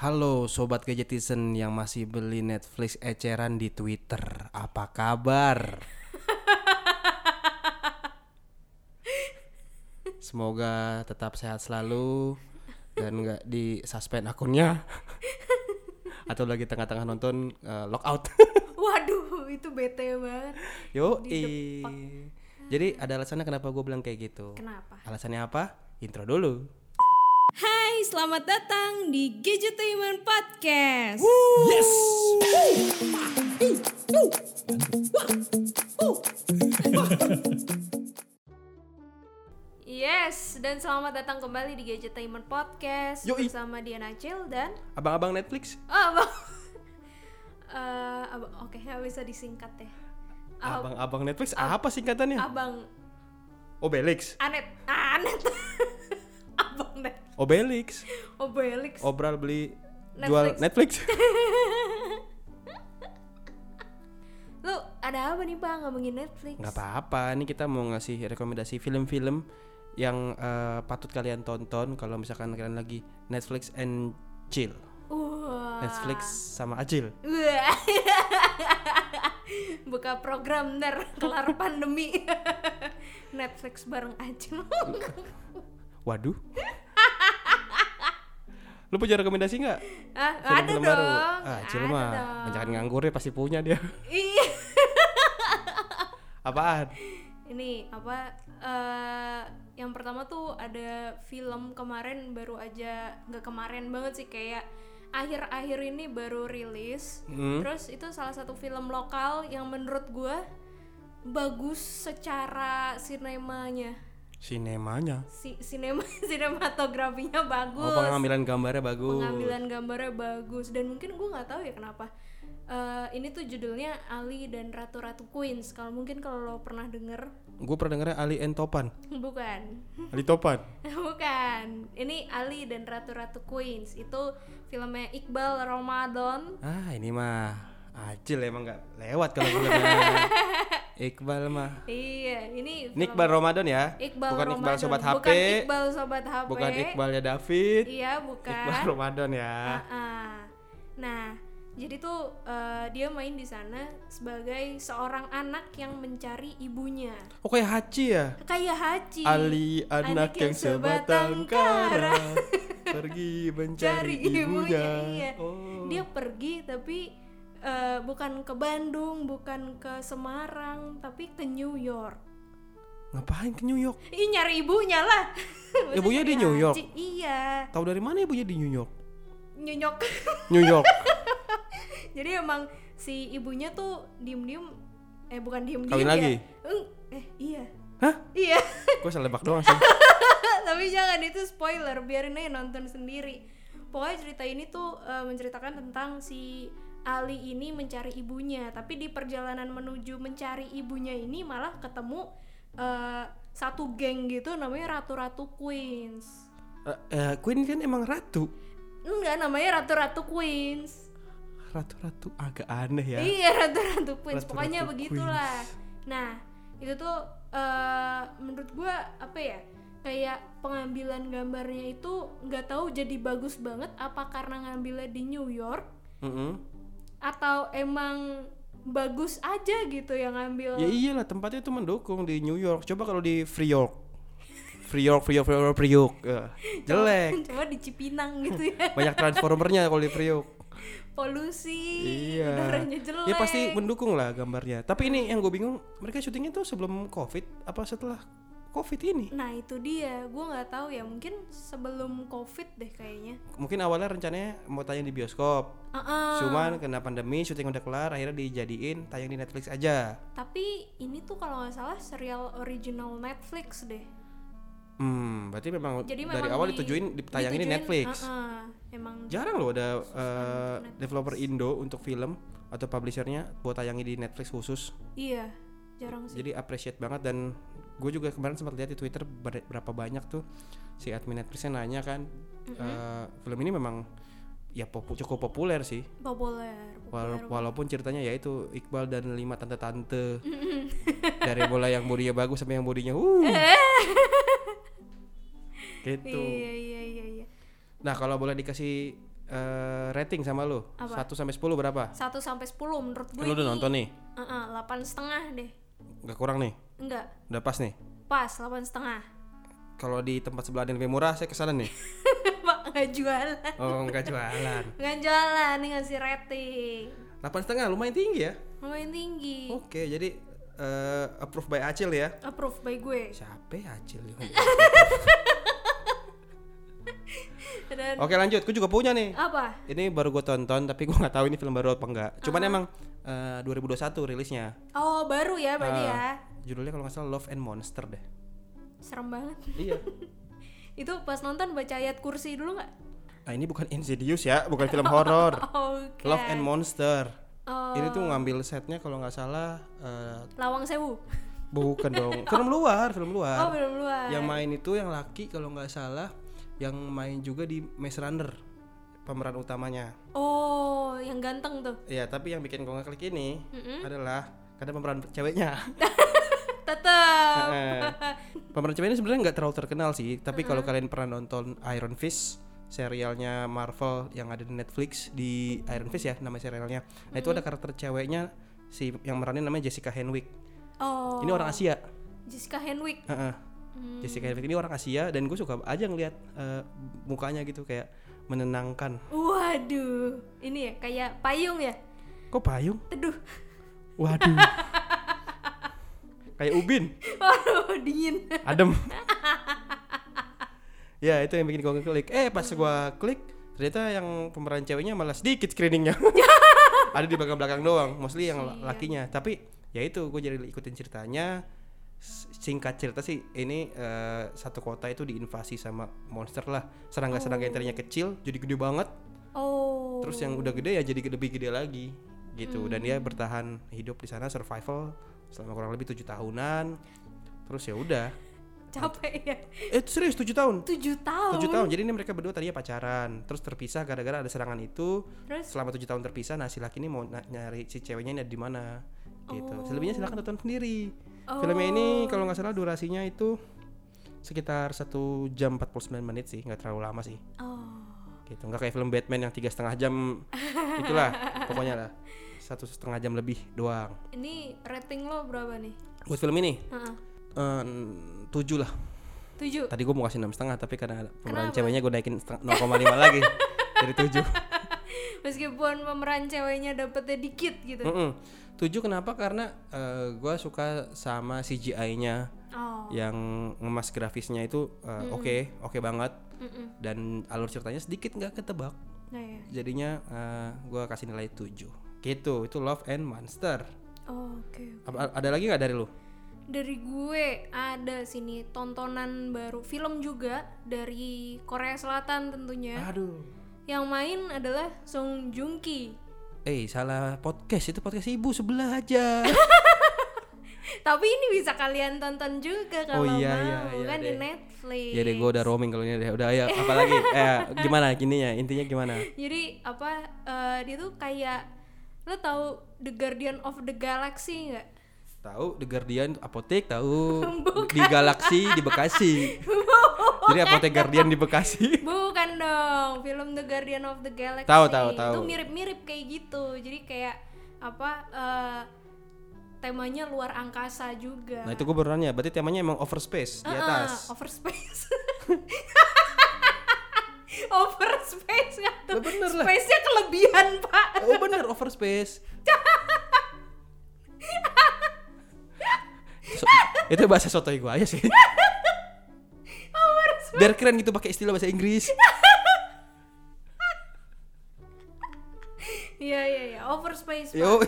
Halo sobat gadgetizen yang masih beli Netflix eceran di Twitter. Apa kabar? Semoga tetap sehat selalu dan nggak di suspend akunnya atau lagi tengah-tengah nonton eh, lockout. Waduh, itu bete banget. Yo, jadi ada alasannya kenapa gue bilang kayak gitu. Kenapa? Alasannya apa? Intro dulu. Selamat datang di Gadgetainment Podcast. Yes. Yes, dan selamat datang kembali di Gadgetainment Podcast Yoi. bersama Diana Cil dan Abang-abang Netflix. oh, abang. Eh, abang, oke, nggak bisa disingkat ya. Abang-abang Netflix apa singkatannya? abang Obelix. Anet, ah, Anet. Obelix. Obelix. Obral beli jual Netflix. Netflix. Lu ada apa nih bang ngomongin Netflix? nggak apa-apa ini kita mau ngasih rekomendasi film-film yang eh, patut kalian tonton kalau misalkan kalian lagi Netflix and chill Wah. Netflix sama acil. Buka program ntar kelar pandemi. Netflix bareng aja. waduh lu punya rekomendasi nggak ah, ada dong. baru ah ada mah jangan nganggur ya pasti punya dia Iya. apaan Ini apa? eh yang pertama tuh ada film kemarin baru aja nggak kemarin banget sih kayak akhir-akhir ini baru rilis. Hmm. Terus itu salah satu film lokal yang menurut gua bagus secara sinemanya. Sinemanya. Si sinema sinematografinya bagus. oh pengambilan gambarnya bagus. Pengambilan gambarnya bagus. Dan mungkin gue nggak tahu ya kenapa. Eh, ini tuh judulnya Ali dan Ratu Ratu Queens. Kalau mungkin kalau lo pernah denger. Gue pernah dengernya Ali and Topan. Bukan. Ali Topan? Bukan. Ini Ali dan Ratu Ratu Queens. Itu filmnya Iqbal Ramadan. Ah ini mah acil emang nggak lewat kalau filmnya Iqbal mah. Iya ini Ini film Iqbal Ramadan ya Iqbal bukan Iqbal Ramadan. sobat HP bukan Iqbal sobat HP bukan Iqbalnya David iya bukan Iqbal Ramadan ya Ah-ah. Nah, jadi tuh eh, dia main di sana sebagai seorang anak yang mencari ibunya. oh kayak Haji ya Kayak Haji. Ali anak, yang sebatang kara pergi mencari Cari ibunya, iya. Oh. Dia pergi tapi eh, bukan ke Bandung, bukan ke Semarang, tapi ke New York. ngapain ke New York Ih, nyari ibunya lah. Ibunya di New York? Haji? Iya, tahu dari mana ibunya di New York New York. New York Jadi emang si ibunya tuh diem-diem eh bukan diem-diem Kawin ya. lagi? Eh iya. hah Iya. gue salah lebak doang sih Tapi jangan itu spoiler, biarin aja nonton sendiri. Pokoknya cerita ini tuh eh, menceritakan tentang si Ali ini mencari ibunya, tapi di perjalanan menuju mencari ibunya ini malah ketemu eh, satu geng gitu namanya Ratu-Ratu Queens. Eh, eh, Queen kan emang ratu Enggak, namanya Ratu-Ratu Queens. ratu-ratu agak aneh ya Iya ratu-ratu Queens, Ratu-Ratu pokoknya begitulah. Nah itu tuh eh, menurut gua apa ya kayak pengambilan gambarnya itu nggak tahu jadi bagus banget apa karena ngambilnya di New York Mm-mm. Atau emang bagus aja gitu yang ngambil Ya iyalah tempatnya itu mendukung di New York. Coba kalau di Free York. Free York, Free York, Free York, Free York. Eh, jelek. coba di Cipinang gitu ya Banyak transformernya kalau di Free York. polusi Iya. udaranya jelek Ya pasti mendukung lah gambarnya. Tapi ini yang gue bingung, mereka syutingnya tuh sebelum Covid apa setelah Covid ini? nah itu dia gua nggak tahu ya mungkin sebelum covid deh kayaknya Mungkin awalnya rencananya mau tayang di bioskop. Ah-ah. Cuman kena pandemi, syuting udah kelar, akhirnya dijadiin tayang di Netflix aja. Tapi ini tuh kalau nggak salah serial original Netflix deh. Hmm, berarti memang Jadi dari memang awal di- ditujuin ditayangin di Netflix. uh-uh, emang Jarang loh ada uh, developer Indo untuk film atau publishernya buat tayangin di Netflix khusus. iya jarang sih. Jadi appreciate banget dan gue juga kemarin sempat lihat di Twitter ber- berapa banyak tuh si admin Netflixnya nanya kan eh, film ini memang ya popu- cukup populer sih. Populer. Wala- populer. walaupun ceritanya ya itu Iqbal dan lima tante-tante dari mulai yang bodinya bagus sampai yang bodinya uh gitu. Iya iya iya iya. Nah kalau boleh dikasih eh, rating sama lu. Apa? 1 sampai 10 berapa? 1 sampai 10 menurut gue. Lu udah nonton nih. Heeh, 8 setengah deh. Gak kurang nih. Enggak, Udah pas nih. pas 8 setengah. Kalau di tempat sebelah ada yang lebih murah, saya ke sana nih. Pak nggak jualan. Oh, enggak jualan. Nggak jualan, nih ngasih rating. 8 setengah lumayan tinggi ya. Lumayan tinggi. Oke, jadi eh approve by Acil ya. Approve by gue. Siapa ya Acil? Dan Oke lanjut, gue juga punya nih. apa? Ini baru gue tonton, tapi gue nggak tahu ini film baru apa enggak. Cuman emang eh, 2021 rilisnya. Oh, baru ya berarti Ah. ya. Judulnya kalau nggak salah Love and Monster deh. Serem banget. iya. Itu pas nonton baca ayat kursi dulu nggak? Nah ini bukan Insidious ya, bukan film horor. Oke. Love and Monster. Oh, Ini tuh ngambil setnya kalau nggak salah eh, Lawang Sewu. bukan dong, film luar, film Oh, luar. belum luar. yang main itu yang laki kalau nggak salah, yang main juga di Maze Runner pemeran utamanya. Oh, yang ganteng tuh. Iya, tapi yang bikin gue nggak klik ini Mm-mm. adalah karena pemeran ceweknya. Tetep. Eh, pemeran cewek ini sebenarnya nggak terlalu terkenal sih, tapi kalau kalian pernah nonton Iron Fist, serialnya Marvel yang ada di Netflix di Iron Fist ya nama serialnya. Nah itu ada karakter ceweknya si yang meranin namanya Jessica Henwick. Oh. Ini orang Asia. Jessica Henwick. Heeh. Hmm. Jessica Henwick ini orang Asia dan gue suka aja ngeliat eh, mukanya gitu kayak menenangkan. Waduh, ini ya kayak payung ya. Kok payung? Teduh. Waduh. kayak ubin, Waduh, dingin. adem. ya itu yang bikin gue klik. Eh pas gue klik ternyata yang pemeran ceweknya malah sedikit screeningnya. Ada di belakang-belakang doang, mostly yang Siap. lakinya. Tapi ya itu gue jadi ikutin ceritanya. Singkat cerita sih ini eh, satu kota itu diinvasi sama monster lah. Serangga-serangga yang tadinya kecil jadi gede banget. Oh. Terus yang udah gede ya jadi lebih gede lagi gitu. Dan dia bertahan hidup di sana survival selama kurang lebih tujuh tahunan. Terus ya udah. capek ya. Eh serius tujuh tahun. Tujuh tahun. Tujuh tahun. Jadi ini mereka berdua tadinya pacaran, terus terpisah gara-gara ada serangan itu. Terus Selama tujuh tahun terpisah, nah si laki ini mau nyari si ceweknya ini ada di mana, gitu. Oh. Selebihnya silahkan tonton sendiri. Oh. Filmnya ini kalau nggak salah durasinya itu sekitar satu jam 49 menit sih, nggak terlalu lama sih. Oh. Gitu. Nggak kayak film Batman yang tiga setengah jam, itulah pokoknya lah satu setengah jam lebih doang. Ini rating lo berapa nih? Buat film ini eh, tujuh lah. Tujuh. Tadi gue mau kasih enam setengah, tapi karena pemeran Kenapa? ceweknya gue naikin seteng- 0,5 lagi jadi tujuh. Meskipun pemeran ceweknya dapetnya dikit gitu. Mm-mm. Tujuh kenapa? Karena eh, gua suka sama CGI-nya Oh. yang ngemas grafisnya itu eh, oke, oke banget. Mm-mm. Dan alur ceritanya sedikit nggak ketebak. Nah ya. Jadinya eh, gua kasih nilai 7 Gitu, itu Love and Monster. Oh, Oke. Apa- ada lagi nggak dari lu? Dari gue ada sini tontonan baru film juga dari Korea Selatan tentunya. Aduh. Yang main adalah Song Joong Ki. Eh, salah podcast itu podcast ibu sebelah aja. Tapi ini bisa kalian tonton juga kalau Oh, iya, mau iya, iya kan di deh. Netflix. ya deh, gua udah roaming kalau ini deh. Udah ayo, apa lagi? Eh, gimana gininya? Intinya gimana? Jadi apa eh, dia tuh kayak lo tahu The Guardian of the Galaxy nggak? Tahu The Guardian apotek tahu di Galaksi di Bekasi. Jadi apotek Guardian di Bekasi. Bukan dong, film The Guardian of the Galaxy. Tahu, tahu, tahu. Itu mirip-mirip kayak gitu. Jadi kayak apa eh, temanya luar angkasa juga. Nah itu gue baru nanya, berarti temanya emang over space di Ah, atas. overspace. overspace nggak tuh? Lah, bener lah. Space-nya kelebihan, Pak. Oh bener over space. So- itu bahasa sotoy gue aja sih. Biar keren gitu pakai istilah bahasa Inggris. Iya, iya, iya. Overspace, Pak. Yo.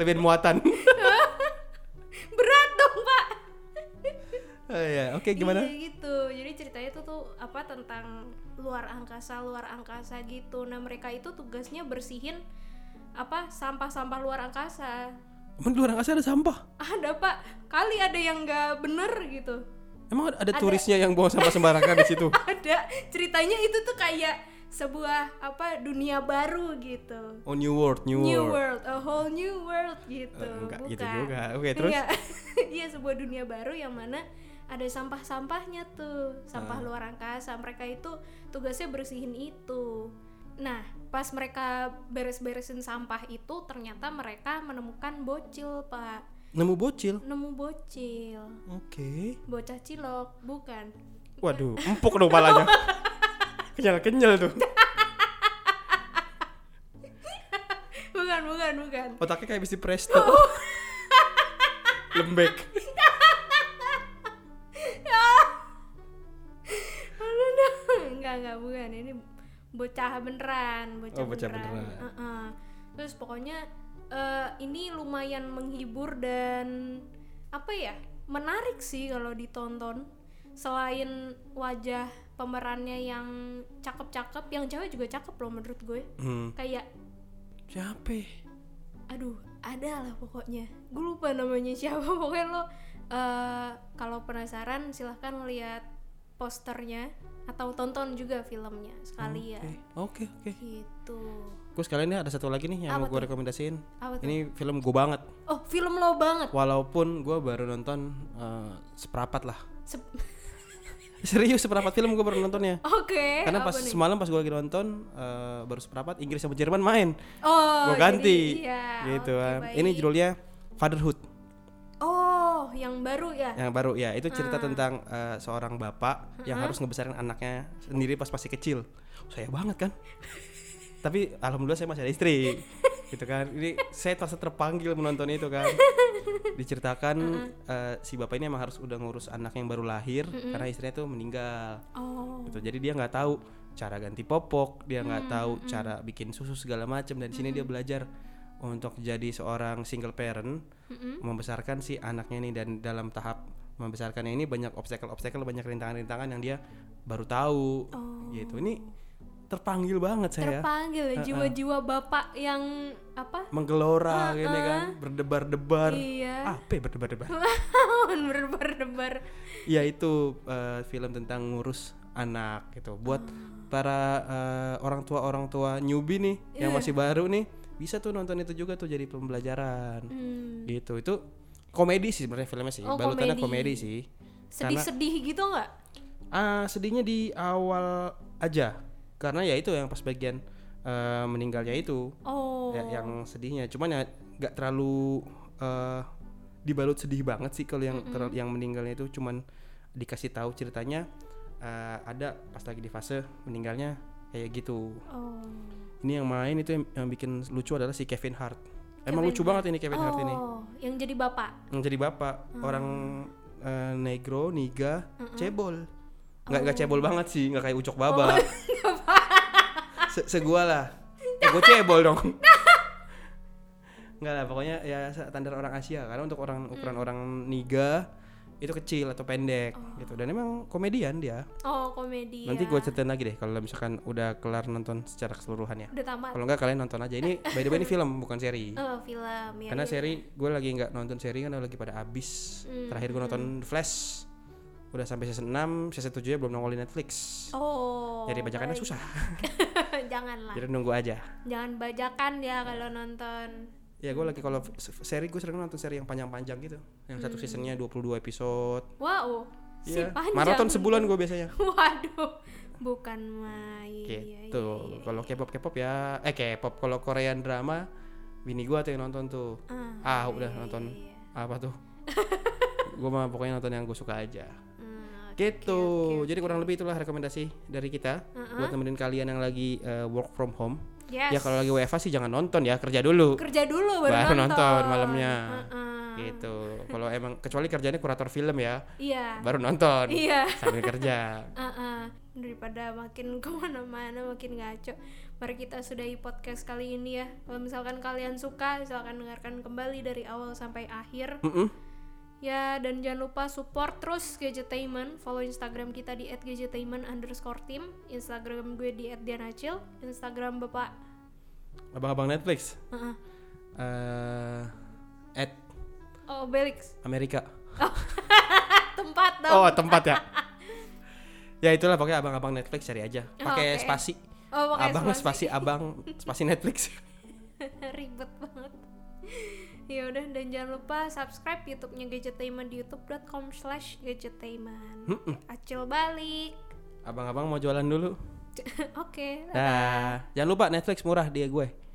Lebih muatan. Berat dong, Pak. Oh, ya, oke gimana? Iya gitu. Jadi ceritanya itu tuh apa tentang luar angkasa, luar angkasa gitu. Nah, mereka itu tugasnya bersihin apa sampah-sampah luar angkasa. Emang di luar angkasa ada sampah? Ada, Pak. Kali ada yang nggak bener gitu. Emang ada, ada turisnya yang buang sampah sembarangan di situ? Ada. Ceritanya itu tuh kayak sebuah apa dunia baru gitu. Oh New World, New, New World. world, a whole new world gitu. Eh, enggak Bukan. gitu juga. Oke, terus? Enggak. Iya, sebuah dunia baru yang mana ada sampah-sampahnya tuh sampah Ah. luar angkasa mereka itu tugasnya bersihin itu nah pas mereka beres-beresin sampah itu ternyata mereka menemukan bocil pak Nemu bocil. nemu bocil Oke. bocah cilok bukan Waduh, empuk dong palanya. Kenyal-kenyal tuh. bukan bukan bukan Otaknya kayak besi presto. Lembek. enggak enggak bukan ini bocah beneran bocah, Oh, bocah beneran, beneran. Heeh. terus pokoknya eh, ini lumayan menghibur dan apa ya menarik sih kalau ditonton selain wajah pemerannya yang cakep-cakep yang cewek juga cakep loh menurut gue Hmm. kayak Siapa? aduh ada lah pokoknya gue lupa namanya siapa pokoknya lo eh, kalau penasaran silahkan lihat posternya atau tonton juga filmnya sekalian Oke, oke. gitu Gue sekalian nih ada satu lagi nih yang Apa mau gue rekomendasiin. apa tuh Ini film gue banget. oh film lo banget Walaupun gue baru nonton eh, seperapat lah. Sep- Serius seperapat film gue baru nontonnya. oke Karena apa pas nih? semalam pas gue lagi nonton eh, baru seperapat Inggris sama Jerman main. oh gue ganti. jadi- iya, gitu oke, kan. baik. Ini judulnya Fatherhood. oh yang baru ya yang baru ya itu cerita tentang eh, seorang bapak yang harus ngebesarin anaknya sendiri pas masih kecil saya banget kan tapi alhamdulillah saya masih ada istri gitu kan. Ini saya terasa terpanggil menonton itu kan. Diceritakan eh, si bapak ini emang harus udah ngurus anak yang baru lahir karena istrinya tuh meninggal. Oh. Gitu. Jadi dia nggak tahu cara ganti popok dia nggak tahu cara bikin susu segala macam dan di sini dia belajar untuk jadi seorang single parent membesarkan si anaknya ini. Dan dalam tahap membesarkannya ini banyak obstacle-obstacle banyak rintangan-rintangan yang dia baru tahu. Oh. gitu. Ini terpanggil banget saya. Terpanggil jiwa-jiwa bapak yang apa? Menggelora gini kan berdebar-debar. Iya. Apa ya berdebar-debar? Berdebar-debar. Ya itu eh, film tentang ngurus anak gitu. Buat para eh, orang tua orang tua newbie nih yang Iya. masih baru nih bisa tuh nonton itu juga tuh jadi pembelajaran. Hmm, gitu itu komedi sih sebenarnya filmnya sih. Oh, balutannya komedi. komedi sih. Sedih-sedih gitu nggak? Ah sedihnya di awal aja karena ya itu yang pas bagian eh, meninggalnya itu. Oh. Ya, yang sedihnya. Cuman ya nggak terlalu eh, dibalut sedih banget sih kalau yang terlalu- yang meninggalnya itu. Cuman dikasih tahu ceritanya eh, ada pas lagi di fase meninggalnya kayak gitu. Oh. Ini yang main itu yang, yang bikin lucu adalah si Kevin Hart. Emang Kevin lucu banget ini Kevin Hart ini. Oh yang jadi bapak. Yang jadi bapak. Orang eh, negro niga cebol. Nggak nggak cebol banget sih nggak kayak ucok baba Se segua lah. Ya gue cebol dong. Nggak lah pokoknya ya standar orang Asia. Karena untuk orang ukuran orang niga itu kecil atau pendek gitu. Dan emang komedian dia. Oh komedi nanti gue ceritain lagi deh kalau misalkan udah kelar nonton secara keseluruhannya. Udah tamat. Kalau nggak kalian nonton aja. Ini by the way ini film bukan seri. Oh film. Ya karena ya. seri gue lagi nggak nonton seri kan lagi pada abis Hmm, terakhir gue nonton The Flash. Udah sampai season 6 season 7 nya belum nongol di Netflix. Oh jadi bajakannya baik. susah. Janganlah. Jadi nunggu aja. Jangan bajakan ya kalau nonton. Ya gue lagi kalau seri gue sering nonton seri yang panjang-panjang gitu. Yang satu seasonnya 22 episode. Wow si Iya, panjang. maraton sebulan gue biasanya. Waduh bukan main. Iya, iya, gitu. iya. kalau K-pop K-pop ya eh K-pop. Kalau Korean drama bini gue tuh yang nonton tuh. Ah, ah udah iya, nonton. iya, iya. apa tuh? Gue mah pokoknya nonton yang gue suka aja. Hmm, gitu. Oke, oke, jadi kurang lebih itulah rekomendasi dari kita buat nemenin kalian yang lagi eh, work from home. Yes. ya kalau lagi WFA sih jangan nonton ya kerja dulu. Kerja dulu baru, baru nonton. malamnya. Heeh. gitu. Kalau emang kecuali kerjanya kurator film ya iya. baru nonton iya. sambil kerja. Heeh. daripada makin ke mana-mana makin ngaco. Mari kita sudahi podcast kali ini ya. Kalau misalkan kalian suka silakan dengarkan kembali dari awal sampai akhir. Mm-mm. Ya dan jangan lupa support terus Gadgetainment. Follow instagram kita di @gadgetainment underscore team. Instagram gue di @dianacil. Instagram bapak? Abang-abang Netflix? Heeh. eh at oh Belix Amerika. Tempat dong. Oh tempat ya? Ya itulah pokoknya abang-abang Netflix cari aja. Pakai Oke. spasi. Oh pakai abang spasi. spasi abang spasi Netflix. Ribet banget Ya udah dan jangan lupa subscribe YouTube-nya Gadgetainment di youtube.com slash gadgetainment. Acil balik. Abang-abang mau jualan dulu. Oke. Dah. Jangan lupa Netflix murah dia gue.